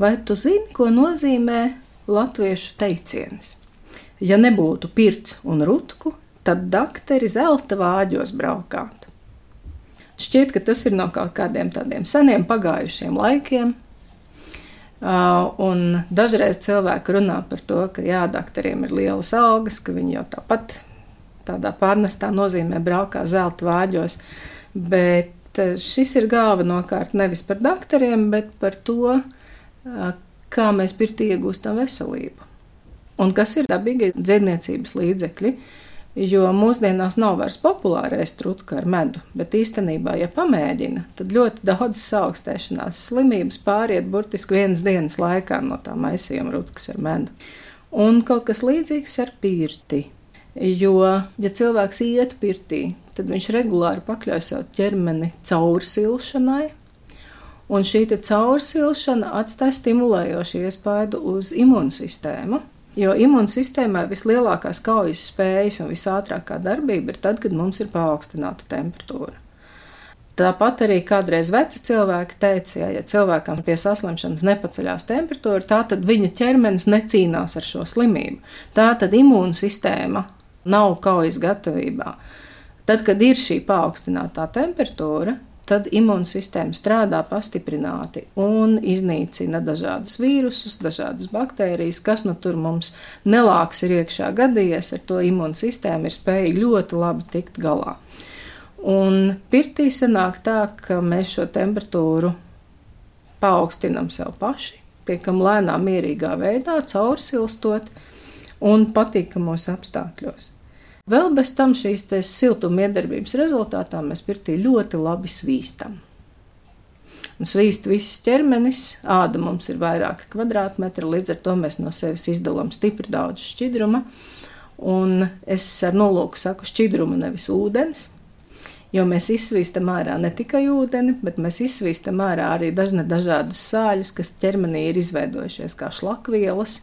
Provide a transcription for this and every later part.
Vai tu zini, ko nozīmē latviešu teiciens? Ja nebūtu pirts un rutku, tad dakteri zelta vāģos braukātu. Šķiet, ka tas ir no kaut kādiem tādiem seniem pagājušiem laikiem. Un dažreiz cilvēki runā par to, ka jā, doktoriem ir lielas algas, ka viņi jau tāpat tādā pārnestā nozīmē braukā zelta vāģos. Bet šis ir galvenokārt nevis par doktoriem, bet par to, kā mēs pirtī iegūstam veselību. Un kas ir dabīgi dziedniecības līdzekļi, Jo mūsdienās nav vairs populāri ēst rutku ar medu, bet īstenībā, ja pamēģina, tad ļoti daudz augstēšanās slimības pāriet burtiski vienas dienas laikā no tā maisījuma rutkas ar medu. Un kaut kas līdzīgs ar pirti. Jo, ja cilvēks iet pirtī, tad viņš regulāri pakļauj savu ķermeni caursilšanai, un šī caursilšana atstāja stimulējošu iespaidu uz imūnsistēmu. Jo imūnsistēmai vislielākās kaujas spējas un visātrākā darbība ir tad, kad mums ir paaugstināta temperatūra. Tāpat arī kādreiz veci cilvēki teica, ja, ja cilvēkam pie saslimšanas nepaceļās temperatūra, tad viņa ķermenis necīnās ar šo slimību. Tā tad imūnsistēma nav kaujas gatavībā. Tad, kad ir šī paaugstinātā temperatūra, tad imūnsistēma strādā pastiprināti un iznīcina dažādus vīrusus, dažādas baktērijas, kas nu tur mums nelāks ir iekšā gadījies, ar to imūnsistēma ir spējīga ļoti labi tikt galā. Un pirtī sanāk tā, ka mēs šo temperatūru paaugstinam sev paši, piekam lēnā, mierīgā veidā, caursilstot un patīkamos apstākļos. Vēl bez tam šīs siltuma iedarbības rezultātā mēs pirtī ļoti labi svīstam. Un svīst visas ķermenis, āda mums ir vairāki kvadrātmetri, līdz ar to mēs no sevis izdalām stipri daudz šķidruma. Un es ar nolūku saku šķidrumu, nevis ūdens, jo mēs izsvīstam ārā ne tikai ūdeni, bet mēs izsvīstam ārā arī dažne dažādus sāļus, kas ķermenī ir izveidojušies kā šlakvielas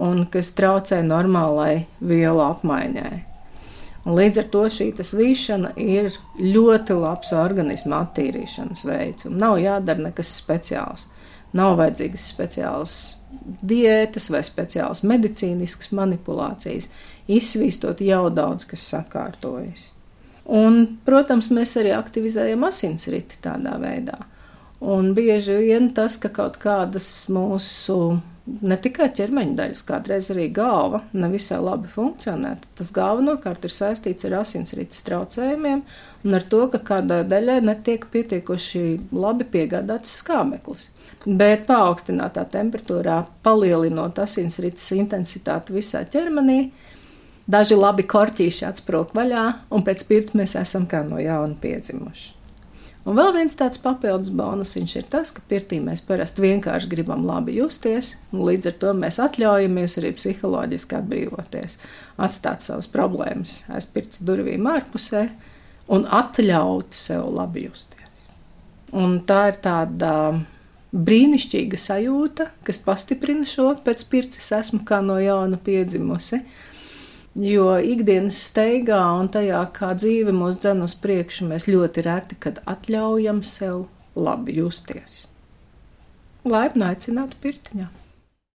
un kas traucē normālai vielu apmaiņai. Un līdz ar to šī svīšana ir ļoti labs organisma attīrīšanas veids. Nav jādara nekas speciāls. Nav vajadzīgas speciālas diētas vai speciālas medicīniskas manipulācijas. Izsvīstot jau daudz kas sakārtojas. Un, protams, mēs arī aktivizējam asinsriti tādā veidā. Un bieži vien tas, ka kaut kādas mūsu ne tikai ķermeņa daļas, kādreiz arī galva nevisai labi funkcionē. Tas galvenokārt ir saistīts ar asinsrites traucējumiem un ar to, ka kādai daļai netiek pietiekoši labi piegādāts skābeklis. Bet paaugstinātā temperatūrā, palielinot asinsrites intensitāti visā ķermenī, daži labi korķīši atsprūk vaļā, un pēc pirts mēs esam kā no jauna piedzimuši. Un vēl viens tāds papildus bonusiņš ir tas, ka pirtī mēs parasti vienkārši gribam labi justies, un līdz ar to mēs atļaujamies arī psiholoģiski atbrīvoties, atstāt savas problēmas aiz pirts durvīm ārpusē un atļaut sev labi justies. Un tā ir tāda brīnišķīga sajūta, kas pastiprina šo pēc pirces esmu kā no jauna piedzimusi. Jo ikdienas steigā un tajā, kā dzīve mūs dzen uz priekšu, mēs ļoti reti kad atļaujam sev labi justies. Laipni aicinātu pirtiņā!